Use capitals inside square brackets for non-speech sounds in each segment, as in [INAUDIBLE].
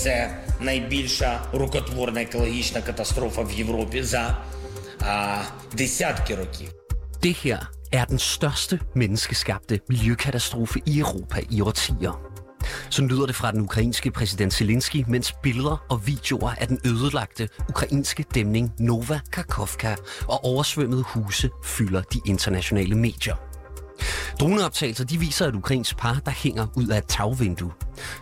Це найбільша рукотворна екологічна катастрофа в Європі за а, десятки років. Det her er den største menneskeskabte miljøkatastrofe i Europa i årtier. Så lyder det fra den ukrainske præsident Zelensky, mens billeder og videoer af den ødelagte ukrainske dæmning Nova Karkovka og oversvømmede huse fylder de internationale medier. Droneoptagelser de viser et ukrainsk par, der hænger ud af et tagvindue.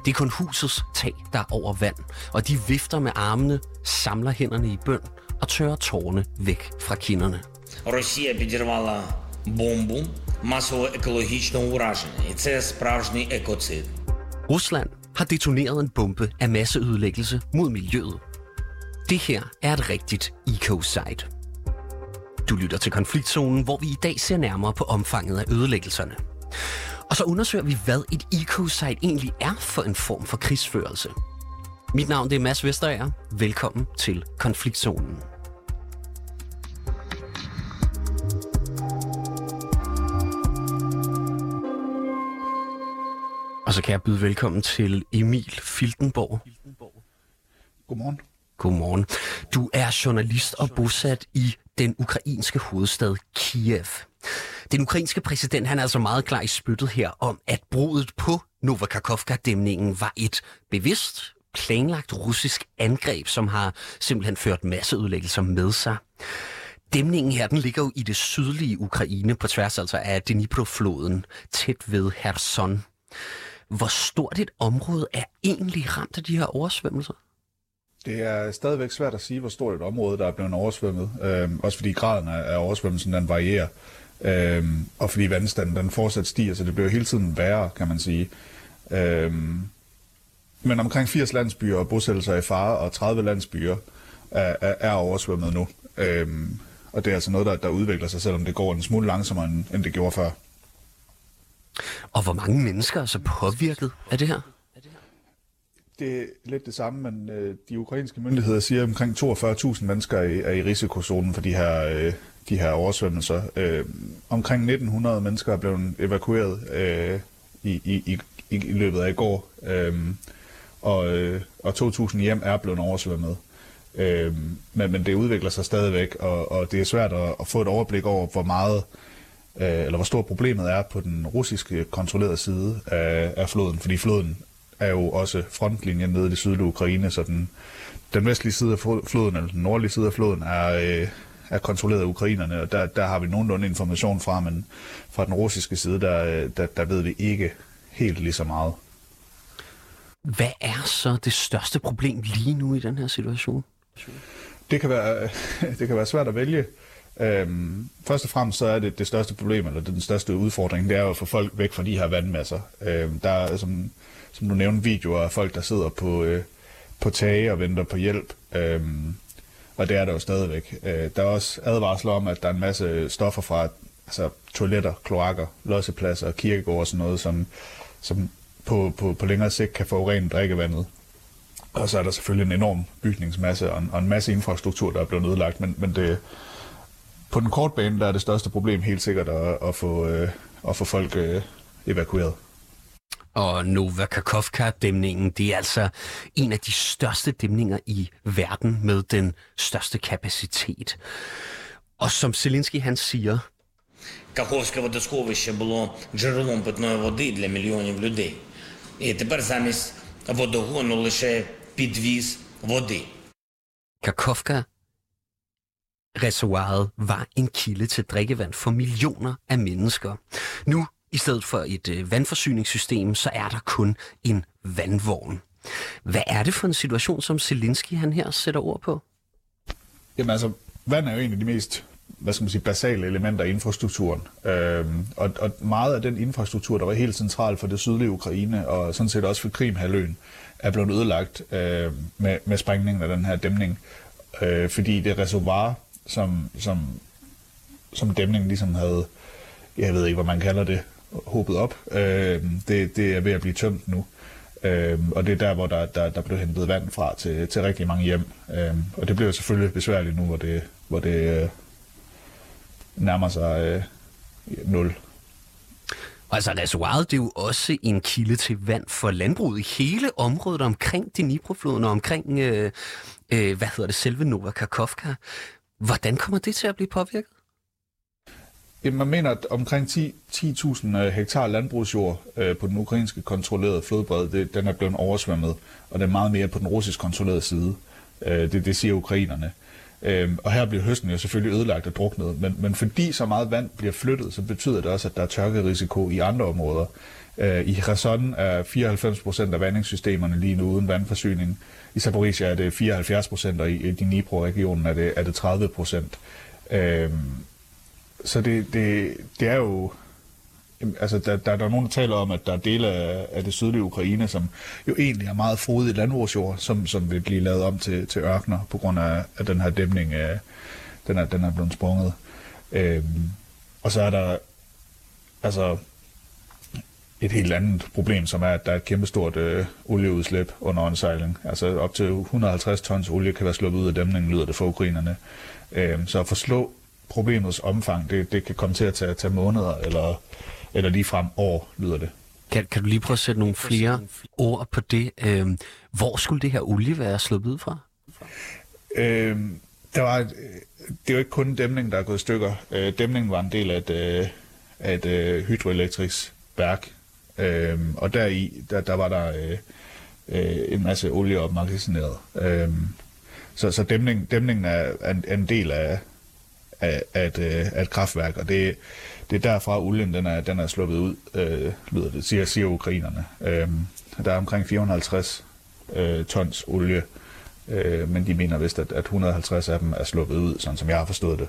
Det er kun husets tag, der er over vand, og de vifter med armene, samler hænderne i bøn og tørrer tårerne væk fra kinderne. Росія підірвала бомбу масового екологічного ураження, і це справжній екоцид. Rusland har detoneret en bombe af masseødelæggelse mod miljøet. Det her er et rigtigt eco-site. Du lytter til konfliktzonen, hvor vi i dag ser nærmere på omfanget af ødelæggelserne. Og så undersøger vi, hvad et eco-site egentlig er for en form for krigsførelse. Mit navn det er Mads Vesterager. Velkommen til konfliktzonen. Og så kan jeg byde velkommen til Emil Filtenborg. Godmorgen. Godmorgen. Du er journalist og bosat i den ukrainske hovedstad Kiev. Den ukrainske præsident han er altså meget klar i spyttet her om, at brudet på Novakarkovka-dæmningen var et bevidst, planlagt russisk angreb, som har simpelthen ført masseudlæggelser med sig. Dæmningen her, den ligger jo i det sydlige Ukraine, på tværs altså af Dnipro-floden, tæt ved Kherson. Hvor stort et område er egentlig ramt af de her oversvømmelser? Det er stadigvæk svært at sige, hvor stort et område, der er blevet oversvømmet. Øhm, også fordi graden af, oversvømmelsen, den varierer. Øhm, og fordi vandstanden, den fortsat stiger, så det bliver hele tiden værre, kan man sige. Øhm, men omkring 80 landsbyer og bosættelser i fare, og 30 landsbyer er, er, er oversvømmet nu. Øhm, og det er altså noget, der, der udvikler sig, selvom det går en smule langsommere, end, end det gjorde før. Og hvor mange mennesker er så påvirket af det her? Det er lidt det samme, men øh, de ukrainske myndigheder siger, at omkring 42.000 mennesker er i, er i risikozonen for de her, øh, de her oversvømmelser. Øh, omkring 1.900 mennesker er blevet evakueret øh, i, i, i, i løbet af i går, øh, og, øh, og 2.000 hjem er blevet oversvømmet. Øh, men, men det udvikler sig stadigvæk, og, og det er svært at, at få et overblik over, hvor meget øh, eller hvor stort problemet er på den russiske kontrollerede side af, af floden, fordi floden er jo også frontlinjen nede i det sydlige Ukraine, så den, den vestlige side af floden, eller den nordlige side af floden, er, øh, er kontrolleret af ukrainerne, og der, der har vi nogenlunde information fra, men fra den russiske side, der, der, der ved vi ikke helt lige så meget. Hvad er så det største problem lige nu i den her situation? Det kan være, [LAUGHS] det kan være svært at vælge. Øhm, først og fremmest så er det det største problem, eller den største udfordring, det er jo at få folk væk fra de her vandmasser. Øhm, der er, som, som du nævnte, videoer af folk, der sidder på, øh, på tage og venter på hjælp. Øhm, og det er der jo stadigvæk. Øh, der er også advarsler om, at der er en masse stoffer fra altså, toiletter, kloakker, lossepladser, kirkegård og sådan noget, som, som på, på, på længere sigt kan forurene drikkevandet. Og så er der selvfølgelig en enorm bygningsmasse og en, og en masse infrastruktur, der er blevet nedlagt, men, men det, på den korte bane, der er det største problem helt sikkert at, at, få, øh, at få folk øh, evakueret Og Nova Kakovka-dæmningen, det er altså en af de største dæmninger i verden med den største kapacitet. Og som Zelensky han siger, Каховське водосховище було джерелом питної води для мільйонів людей. І тепер замість водогону лише підвіз води. Kakovka reservoiret var en kilde til drikkevand for millioner af mennesker. Nu, i stedet for et øh, vandforsyningssystem, så er der kun en vandvogn. Hvad er det for en situation, som Zelensky han her sætter ord på? Jamen altså, vand er jo en af de mest hvad skal man sige, basale elementer i infrastrukturen. Øhm, og, og meget af den infrastruktur, der var helt central for det sydlige Ukraine, og sådan set også for Krimhaløen, er blevet ødelagt øh, med, med sprængningen af den her dæmning. Øh, fordi det reservoir, som, som, som dæmningen ligesom havde, jeg ved ikke, hvad man kalder det, håbet op, øh, det, det er ved at blive tømt nu. Øh, og det er der, hvor der, der, der blev hentet vand fra til, til rigtig mange hjem. Øh, og det bliver selvfølgelig besværligt nu, hvor det, hvor det øh, nærmer sig øh, nul. Altså reservoiret, det er jo også en kilde til vand for landbruget i hele området omkring Dniprofloden og omkring, øh, øh, hvad hedder det, selve Nova Karkovka. Hvordan kommer det til at blive påvirket? Jamen, man mener, at omkring 10 10.000 øh, hektar landbrugsjord øh, på den ukrainske kontrollerede flodbred, det, den er blevet oversvømmet, og det er meget mere på den russisk kontrollerede side. Øh, det, det siger ukrainerne. Øh, og her bliver høsten jo selvfølgelig ødelagt og druknet, men, men fordi så meget vand bliver flyttet, så betyder det også, at der er tørkerisiko i andre områder. Øh, I Kherson er 94 procent af vandingssystemerne lige nu uden vandforsyning. I Zaporizhia er det 74 procent, og i Dnipro-regionen er det, er det 30 procent. Øh, så det, det, det er jo... Altså, der, der, der er nogen, der taler om, at der er dele af, af det sydlige Ukraine, som jo egentlig er meget frodig landbrugsjord, som, som vil blive lavet om til, til ørkner på grund af, af den her dæmning, af, den, er, den er blevet sprunget. Øhm, og så er der altså et helt andet problem, som er, at der er et kæmpestort øh, olieudslip under åndsejling. Altså op til 150 tons olie kan være sluppet ud af dæmningen, lyder det for ukrainerne. Øhm, så at forslå problemets omfang, det, det kan komme til at tage, tage måneder eller, eller lige frem år, lyder det. Kan, kan du lige prøve at sætte nogle flere ord på det? Øhm, hvor skulle det her olie være sluppet ud fra? Øhm, der var et, det er jo ikke kun dæmningen, der er gået i stykker. Øh, dæmningen var en del af et, øh, af et øh, hydroelektrisk værk, øhm, og deri der, der var der øh, øh, en masse olie opmagasineret. Øhm, så, så dæmning, dæmningen er en, en del af, af, af, et, øh, af et kraftværk, og det, det er derfra olien den er, den er sluppet ud, øh, lyder det, siger, siger ukrainerne. Øh, der er omkring 450 øh, tons olie, øh, men de mener vist, at, at 150 af dem er sluppet ud, sådan som jeg har forstået det.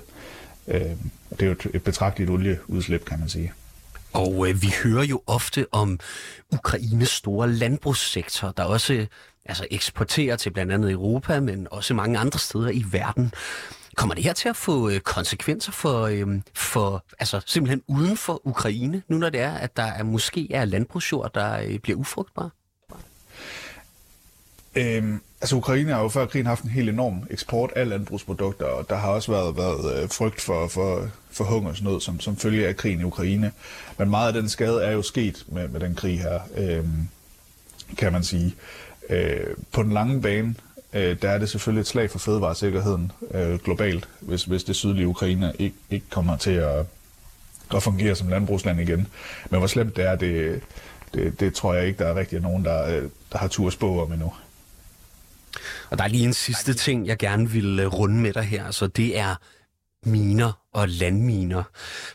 Øh, det er jo et, et betragteligt olieudslip, kan man sige. Og øh, vi hører jo ofte om Ukraines store landbrugssektor, der også altså, eksporterer til blandt andet Europa, men også mange andre steder i verden. Kommer det her til at få øh, konsekvenser for, øh, for altså simpelthen uden for Ukraine, nu når det er, at der er, måske er landbrugsjord, der øh, bliver ufrugtbar? Øhm, altså Ukraine har jo før krigen haft en helt enorm eksport af landbrugsprodukter, og der har også været, været øh, frygt for, for, for hungersnød som, som følge af krigen i Ukraine. Men meget af den skade er jo sket med, med den krig her, øhm, kan man sige. Øh, på den lange bane, øh, der er det selvfølgelig et slag for fødevaresikkerheden øh, globalt, hvis, hvis det sydlige Ukraine ikke, ikke kommer til at, at fungere som landbrugsland igen. Men hvor slemt det er, det, det, det tror jeg ikke, der er rigtig nogen, der, øh, der har tur spå om endnu. Og der er lige en sidste ting, jeg gerne vil øh, runde med dig her, så det er miner og landminer.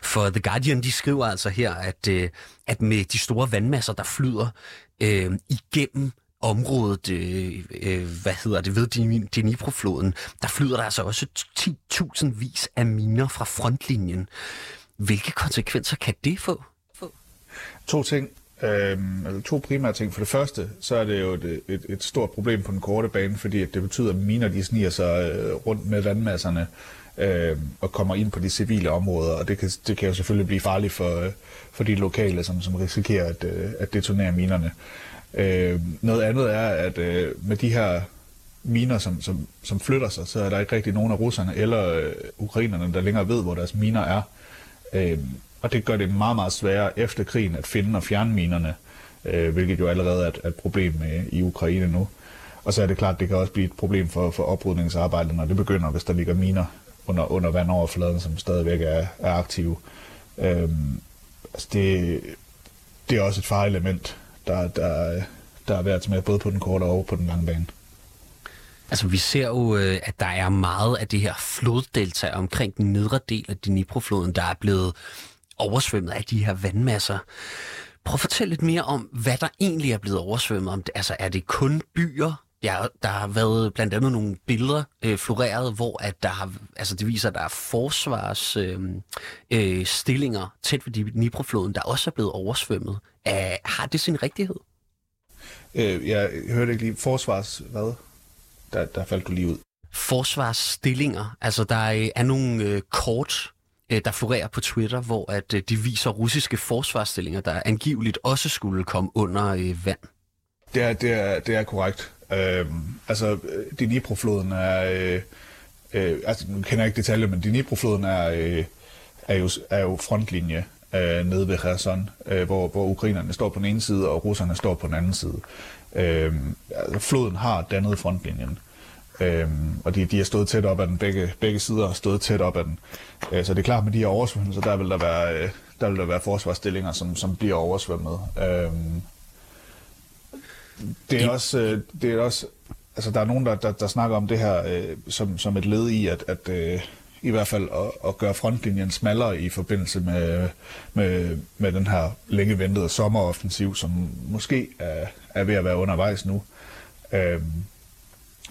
For The Guardian, de skriver altså her, at, øh, at med de store vandmasser, der flyder øh, igennem området, øh, øh, hvad hedder det, ved Dnipro-floden, der flyder der altså også 10.000 vis af miner fra frontlinjen. Hvilke konsekvenser kan det få? To ting. Øhm, eller to primære ting. For det første, så er det jo et, et, et stort problem på den korte bane, fordi det betyder, at miner de sniger sig øh, rundt med vandmasserne øh, og kommer ind på de civile områder, og det kan, det kan jo selvfølgelig blive farligt for, øh, for de lokale, som, som risikerer at, øh, at detonere minerne. Øh, noget andet er, at øh, med de her miner, som, som, som flytter sig, så er der ikke rigtig nogen af russerne eller øh, ukrainerne, der længere ved, hvor deres miner er. Øh, og det gør det meget, meget sværere efter krigen at finde og fjerne minerne, øh, hvilket jo allerede er et, er et problem med, i Ukraine nu. Og så er det klart, at det kan også blive et problem for, for oprydningsarbejdet, når det begynder, hvis der ligger miner under, under vandoverfladen, som stadigvæk er, er aktive. Øh, altså det, det er også et fareelement der, der, der er værd med, både på den korte og på den lange bane. Altså, vi ser jo, øh, at der er meget af det her floddelta omkring den nedre del af Dnipro-floden, der er blevet oversvømmet af de her vandmasser. Prøv at fortælle lidt mere om, hvad der egentlig er blevet oversvømmet. Om altså, er det kun byer? Ja, der har været blandt andet nogle billeder øh, floreret, hvor at der har, altså det viser, at der er forsvarsstillinger øh, øh, tæt ved Dnipro-floden, der også er blevet oversvømmet. Æh, har det sin rigtighed? Øh, jeg hørte ikke lige forsvars... Hvad? Der, der faldt du lige ud. Forsvarsstillinger. Altså, der er nogle øh, kort, øh, der florerer på Twitter, hvor at øh, de viser russiske forsvarsstillinger, der angiveligt også skulle komme under øh, vand. Det er, det er, det er korrekt. Øh, altså, Dnipro-floden er... Øh, øh, altså, nu kender jeg ikke detaljer, men Dnipro-floden er... Øh, er jo, er jo frontlinje øh, nede ved Kherson, øh, hvor, hvor ukrainerne står på den ene side, og russerne står på den anden side. Øh, altså, floden har dannet frontlinjen. Øhm, og de, de er stået tæt op af den, begge, begge sider har stået tæt op af den. Øh, så det er klart, med de her oversvømmelser, der vil der være, øh, der vil der være forsvarsstillinger, som, som bliver oversvømmet. Øhm, det er også, øh, det er også altså der er nogen, der, der, der snakker om det her øh, som, som et led i, at, at øh, i hvert fald at, at gøre frontlinjen smallere i forbindelse med, med, med den her længe ventede sommeroffensiv, som måske er, er ved at være undervejs nu. Øhm,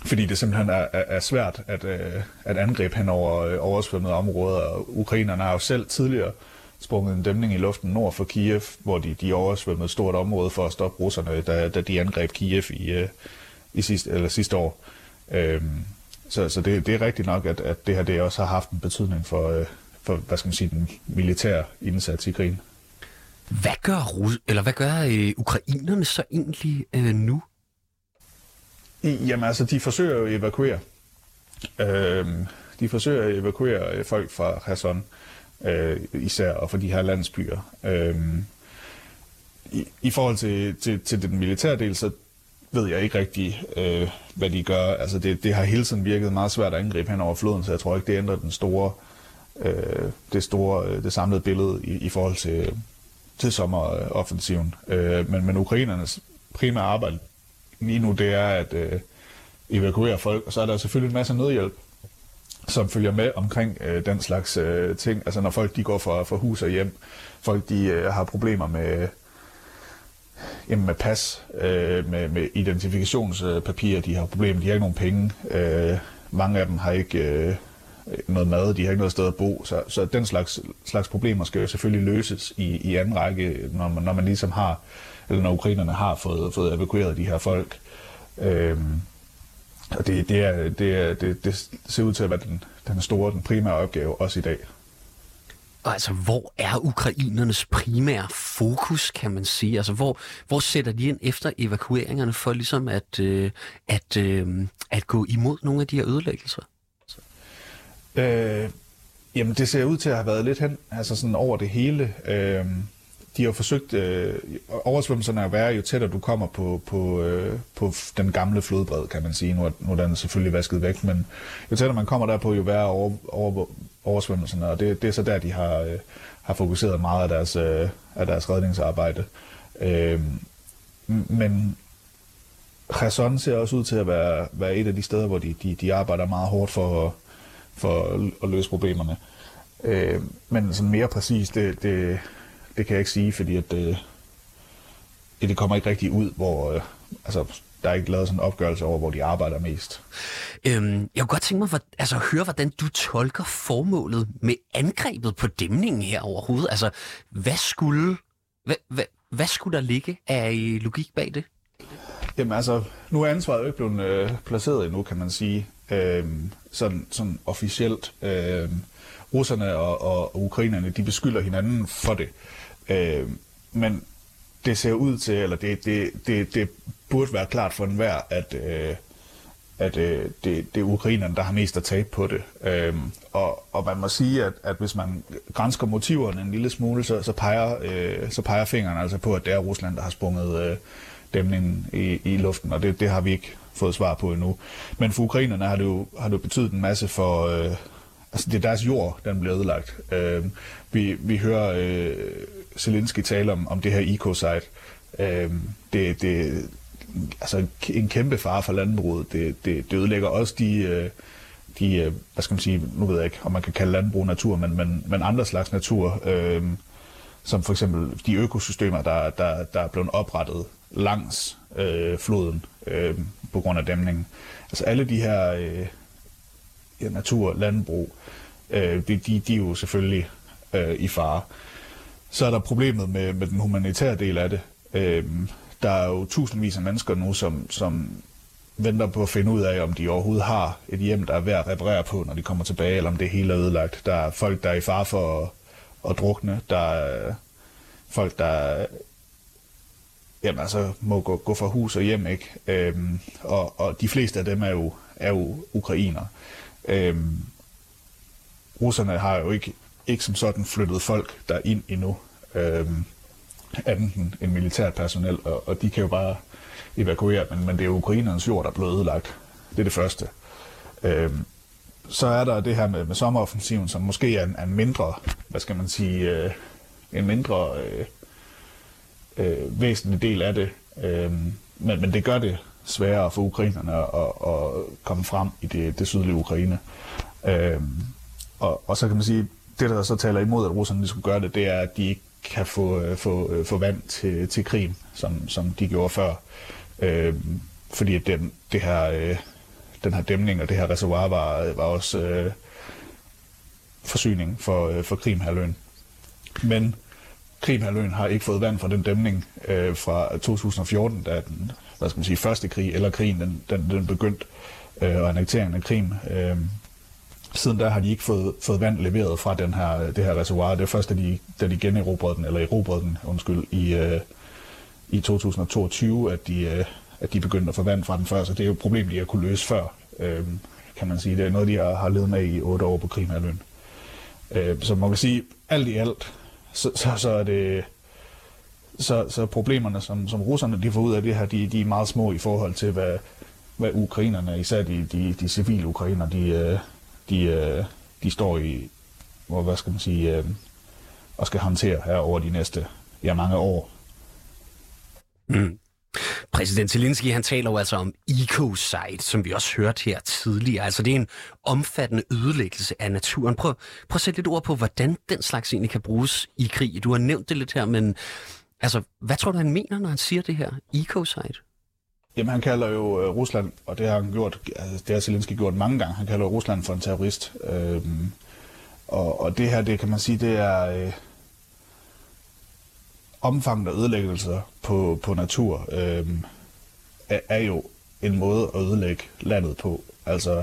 fordi det simpelthen er, er, er svært at, øh, at angribe hen over øh, oversvømmede områder. Og ukrainerne har jo selv tidligere sprunget en dæmning i luften nord for Kiev, hvor de, de oversvømmede et stort område for at stoppe russerne, da, da de angreb Kiev i, øh, i sidste, eller sidste år. Øhm, så så det, det er rigtigt nok, at, at det her det også har haft en betydning for, øh, for hvad skal man sige, den militære indsats i krigen. Hvad gør, Rus- eller hvad gør øh, ukrainerne så egentlig øh, nu? Jamen altså, de forsøger jo at evakuere. Øhm, de forsøger at evakuere øh, folk fra Kherson, øh, især og fra de her landsbyer. Øhm, i, I forhold til, til, til den militære del, så ved jeg ikke rigtig, øh, hvad de gør. Altså det, det har hele tiden virket meget svært at angribe hen over floden, så jeg tror ikke, det ændrer den store, øh, det store, øh, det samlede billede i, i forhold til, til sommeroffensiven. Øh, men, men ukrainernes primære arbejde lige nu, det er at øh, evakuere folk, og så er der selvfølgelig en masse nødhjælp, som følger med omkring øh, den slags øh, ting. Altså når folk de går fra, fra hus og hjem, folk de øh, har problemer med jamen med pas, øh, med, med identifikationspapirer, de har problemer, de har ikke nogen penge. Øh, mange af dem har ikke øh, noget mad, de har ikke noget sted at bo, så, så den slags, slags problemer skal jo selvfølgelig løses i, i anden række, når man, når man ligesom har, eller når ukrainerne har fået, fået evakueret de her folk. Øh, og det, det, er, det, er, det, det ser ud til at være den, den store, den primære opgave også i dag. Og altså, hvor er ukrainernes primære fokus, kan man sige? Altså, hvor, hvor sætter de ind efter evakueringerne for ligesom at, øh, at, øh, at gå imod nogle af de her ødelæggelser? Øh, jamen, det ser ud til at have været lidt hen, altså sådan over det hele. Øh, de har forsøgt, øh, oversvømmelserne er værre, jo tættere du kommer på, på, øh, på den gamle flodbred, kan man sige. Nu er, nu er den selvfølgelig vasket væk, men jo tættere man kommer derpå, jo værre over, over, oversvømmelserne, og det, det er så der, de har, øh, har fokuseret meget af deres, øh, af deres redningsarbejde. Øh, men Kherson ser også ud til at være, være et af de steder, hvor de, de, de arbejder meget hårdt for, for at, løse problemerne. Øh, men sådan mere præcist, det, det, det kan jeg ikke sige, fordi at, øh, det kommer ikke rigtig ud, hvor øh, altså, der er ikke lavet sådan en opgørelse over, hvor de arbejder mest. Øhm, jeg kunne godt tænke mig at altså, høre, hvordan du tolker formålet med angrebet på dæmningen her overhovedet. Altså, hvad skulle, hvad, hvad, hvad skulle der ligge af logik bag det? Jamen altså, nu er ansvaret jo ikke blevet øh, placeret endnu, kan man sige. Øhm, sådan, sådan officielt. Øhm, russerne og, og ukrainerne, de beskylder hinanden for det. Øh, men det ser ud til, eller det, det, det, det burde være klart for enhver, at, øh, at øh, det, det er ukrainerne, der har mest at tabe på det. Øh, og, og man må sige, at, at hvis man grænsker motiverne en lille smule, så, så, peger, øh, så peger fingrene altså på, at det er Rusland, der har sprunget øh, dæmningen i, i luften, og det, det har vi ikke fået svar på endnu. Men for ukrainerne har det jo, har det jo betydet en masse for... Øh, altså det er deres jord, den bliver ødelagt. Øh, vi, vi hører øh, Zelensky tale om, om det her eco-site. Øh, det, det, altså en kæmpe fare for landbruget. Det, det, det ødelægger også de, øh, de, øh, hvad skal man sige, nu ved jeg ikke, om man kan kalde landbrug natur, men, men, men andre slags natur, øh, som for eksempel de økosystemer, der, der, der er blevet oprettet langs øh, floden øh, på grund af dæmningen. Altså alle de her øh, ja, natur, landbrug, øh, de, de, de er jo selvfølgelig øh, i fare. Så er der problemet med, med den humanitære del af det. Øh, der er jo tusindvis af mennesker nu, som, som venter på at finde ud af, om de overhovedet har et hjem, der er værd at reparere på, når de kommer tilbage, eller om det hele er ødelagt. Der er folk, der er i fare for at, at drukne. Der er folk, der jamen, altså, må gå, gå fra hus og hjem. Ikke? Øhm, og, og de fleste af dem er jo, er jo ukrainer. Øhm, russerne har jo ikke ikke som sådan flyttet folk der ind endnu, øhm, andet end, militært personel, og, og de kan jo bare evakuere, men, men det er ukrainernes jord, der er blevet ødelagt. Det er det første. Øhm, så er der det her med, med sommeroffensiven, som måske er en, er en mindre, hvad skal man sige, øh, en mindre øh, øh, væsentlig del af det. Øh, men, men det gør det sværere for ukrainerne at, at komme frem i det, det sydlige Ukraine. Øh, og, og så kan man sige, det der så taler imod, at russerne ligesom skulle gøre det, det er, at de ikke kan få, øh, få, øh, få vand til, til krigen, som, som de gjorde før. Øh, fordi den, det her, øh, den her dæmning og det her reservoir var, var også øh, forsyning for, øh, for Krimhaløen. Men Krimhaløen har ikke fået vand fra den dæmning øh, fra 2014, da den hvad skal man sige, første krig, eller krigen, den, den, den begyndte, øh, og annekteringen af Krim. Øh, siden da har de ikke fået, fået vand leveret fra den her, det her reservoir. Det er først, da de, da de generobrede den, eller erobrede den, undskyld, i, øh, i 2022, at de, øh, at de begyndte at få vand fra den før. Så det er jo et problem, de har kunne løse før, øh, kan man sige. Det er noget, de har, har levet med i otte år på Krimhalvøen. Øh, så man kan sige, alt i alt, så, så, så er det... Så, så problemerne, som, som russerne de får ud af det her, de, de er meget små i forhold til, hvad, hvad ukrainerne, især de, de, de civile ukrainer, de, øh, de, øh, de står i, hvor, hvad skal man sige, øh, og skal håndtere her over de næste ja, mange år. Mm. Præsident Zelensky, han taler jo altså om ecocide, som vi også hørte her tidligere. Altså det er en omfattende ødelæggelse af naturen. Prøv, prøv at sætte lidt ord på, hvordan den slags egentlig kan bruges i krig. Du har nævnt det lidt her, men altså, hvad tror du, han mener, når han siger det her? Ecocide? Jamen, han kalder jo øh, Rusland, og det har han gjort, altså, det har Zelensky gjort mange gange, han kalder jo Rusland for en terrorist. Øhm, og, og det her, det kan man sige, det er øh, omfanget af ødelæggelser på, på natur, øh, er, er jo en måde at ødelægge landet på. Altså,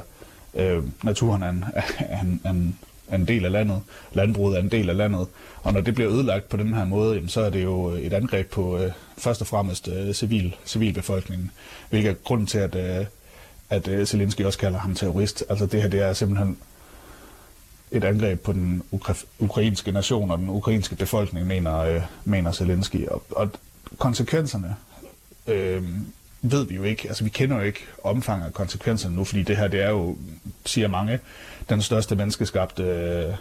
øh, naturen [LAUGHS] er en, er en, en, en del af landet, landbruget er en del af landet, og når det bliver ødelagt på den her måde, jamen, så er det jo øh, et angreb på øh, først og fremmest øh, civil, civilbefolkningen, hvilket er grunden til, at, øh, at øh, Zelensky også kalder ham terrorist. Altså det her, det er simpelthen et angreb på den ukra- ukrainske nation og den ukrainske befolkning, mener, øh, mener Zelensky. Og, og konsekvenserne øh, ved vi jo ikke. Altså vi kender jo ikke omfanget af konsekvenserne nu, fordi det her, det er jo, siger mange, den største menneskeskabte øh,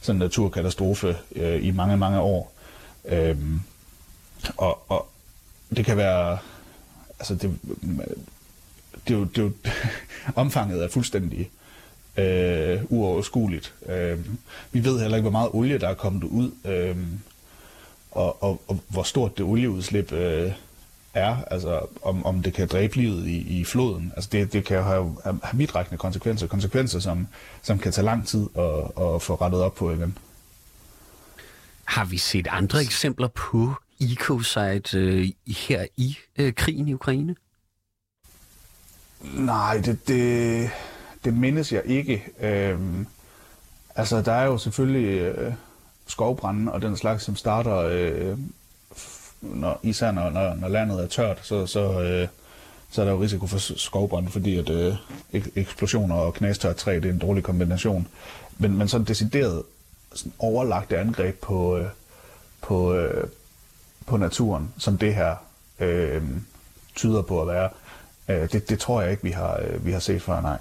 sådan naturkatastrofe øh, i mange, mange år. Øhm, og, og det kan være, altså det, det er jo, det er jo [LAUGHS] omfanget er fuldstændig øh, uoverskueligt. Øh, vi ved heller ikke, hvor meget olie, der er kommet ud, øh, og, og, og hvor stort det olieudslip øh, er, altså om, om det kan dræbe livet i, i floden. Altså det, det kan jo have, have vidtrækkende konsekvenser, konsekvenser, som, som kan tage lang tid at, at få rettet op på igen. Har vi set andre eksempler på ecocide øh, her i øh, krigen i Ukraine? Nej, det, det, det mindes jeg ikke. Øhm, altså, der er jo selvfølgelig øh, skovbrænde og den slags, som starter, øh, når, især når, når, når landet er tørt, så, så, øh, så er der jo risiko for skovbrænde, fordi at øh, eksplosioner og knastørt træ, det er en dårlig kombination. Men, men sådan decideret sådan overlagte angreb på, øh, på, øh, på naturen, som det her øh, tyder på at være, øh, det, det tror jeg ikke, vi har, øh, vi har set før, nej.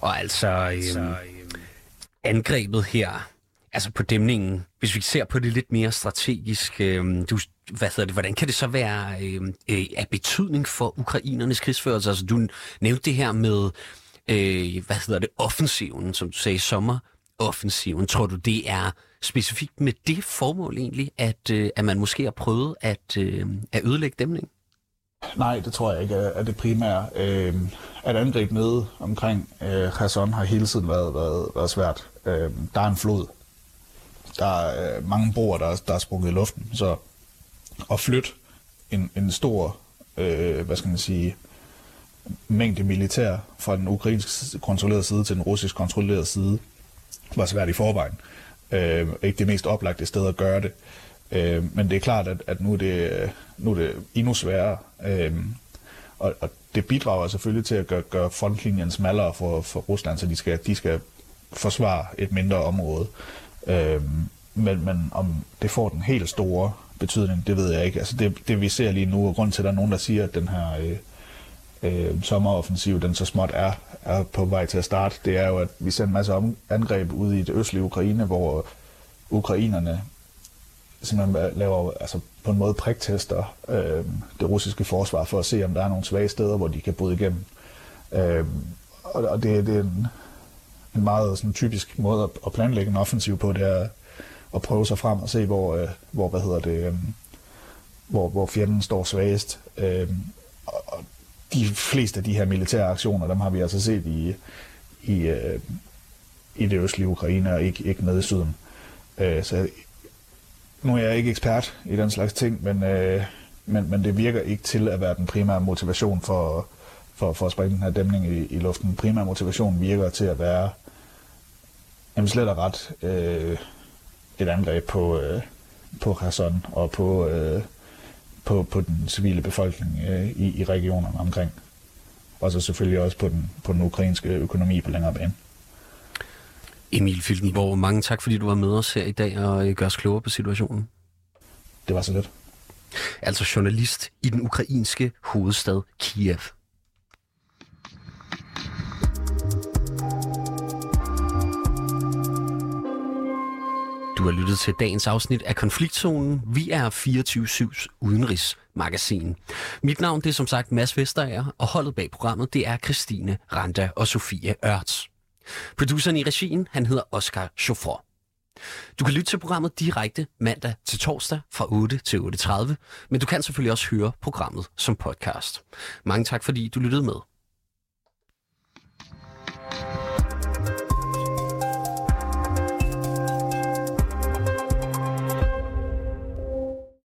Og altså, øhm, angrebet her, altså på dæmningen, hvis vi ser på det lidt mere strategisk, øh, du, hvad hedder det, hvordan kan det så være øhm, øh, af betydning for ukrainernes krigsførelse? Altså du nævnte det her med, øh, hvad hedder det, offensiven, som du sagde, sommeroffensiven. Tror du, det er specifikt med det formål egentlig, at, øh, at man måske har prøvet at, øh, at ødelægge dæmningen? Nej, det tror jeg ikke er det primære. Øh, at angribe nede omkring øh, Kherson har hele tiden været, været, været svært. Øh, der er en flod. Der er øh, mange broer, der, der er sprunget i luften. Så at flytte en, en stor, øh, hvad skal man sige, mængde militær fra den ukrainsk kontrollerede side til den russisk kontrollerede side, var svært i forvejen. Øh, ikke det mest oplagte sted at gøre det. Øh, men det er klart, at, at nu, er det, nu er det endnu sværere. Øh, og, og det bidrager selvfølgelig til at gøre, gøre frontlinjen smallere for, for Rusland, så de skal, de skal forsvare et mindre område. Øh, men, men om det får den helt store betydning, det ved jeg ikke. Altså det, det vi ser lige nu, og grund til, at der er nogen, der siger, at den her øh, øh, sommeroffensiv, den så småt er, er på vej til at starte, det er jo, at vi ser en masse om, angreb ud i det østlige Ukraine, hvor ukrainerne simpelthen laver altså på en måde priktester øh, det russiske forsvar for at se, om der er nogle svage steder, hvor de kan bryde igennem. Øh, og, og det, det er en, en meget sådan, typisk måde at, at planlægge en offensiv på, det er at prøve sig frem og se, hvor, øh, hvor hvad hedder det, øh, hvor, hvor fjenden står svagest. Øh, og de fleste af de her militære aktioner, dem har vi altså set i, i, øh, i det østlige Ukraine, og ikke, ikke nede i syden. Øh, så nu er jeg ikke ekspert i den slags ting, men, øh, men, men det virker ikke til at være den primære motivation for, for, for at springe den her dæmning i, i luften. Den primære motivation virker til at være jamen slet og ret øh, et angreb på, øh, på Kherson og på, øh, på, på den civile befolkning øh, i, i regionerne omkring. Og så selvfølgelig også på den, på den ukrainske økonomi på længere bane. Emil Filtenborg, mange tak, fordi du var med os her i dag og gør os klogere på situationen. Det var så lidt. Altså journalist i den ukrainske hovedstad Kiev. Har lyttet til dagens afsnit af Konfliktzonen. Vi er 24-7's udenrigsmagasin. Mit navn det er som sagt Mads Vesterager, og holdet bag programmet det er Christine Randa og Sofie Ørts. Produceren i regien, han hedder Oscar Chauffeur. Du kan lytte til programmet direkte mandag til torsdag fra 8 til 8.30, men du kan selvfølgelig også høre programmet som podcast. Mange tak, fordi du lyttede med.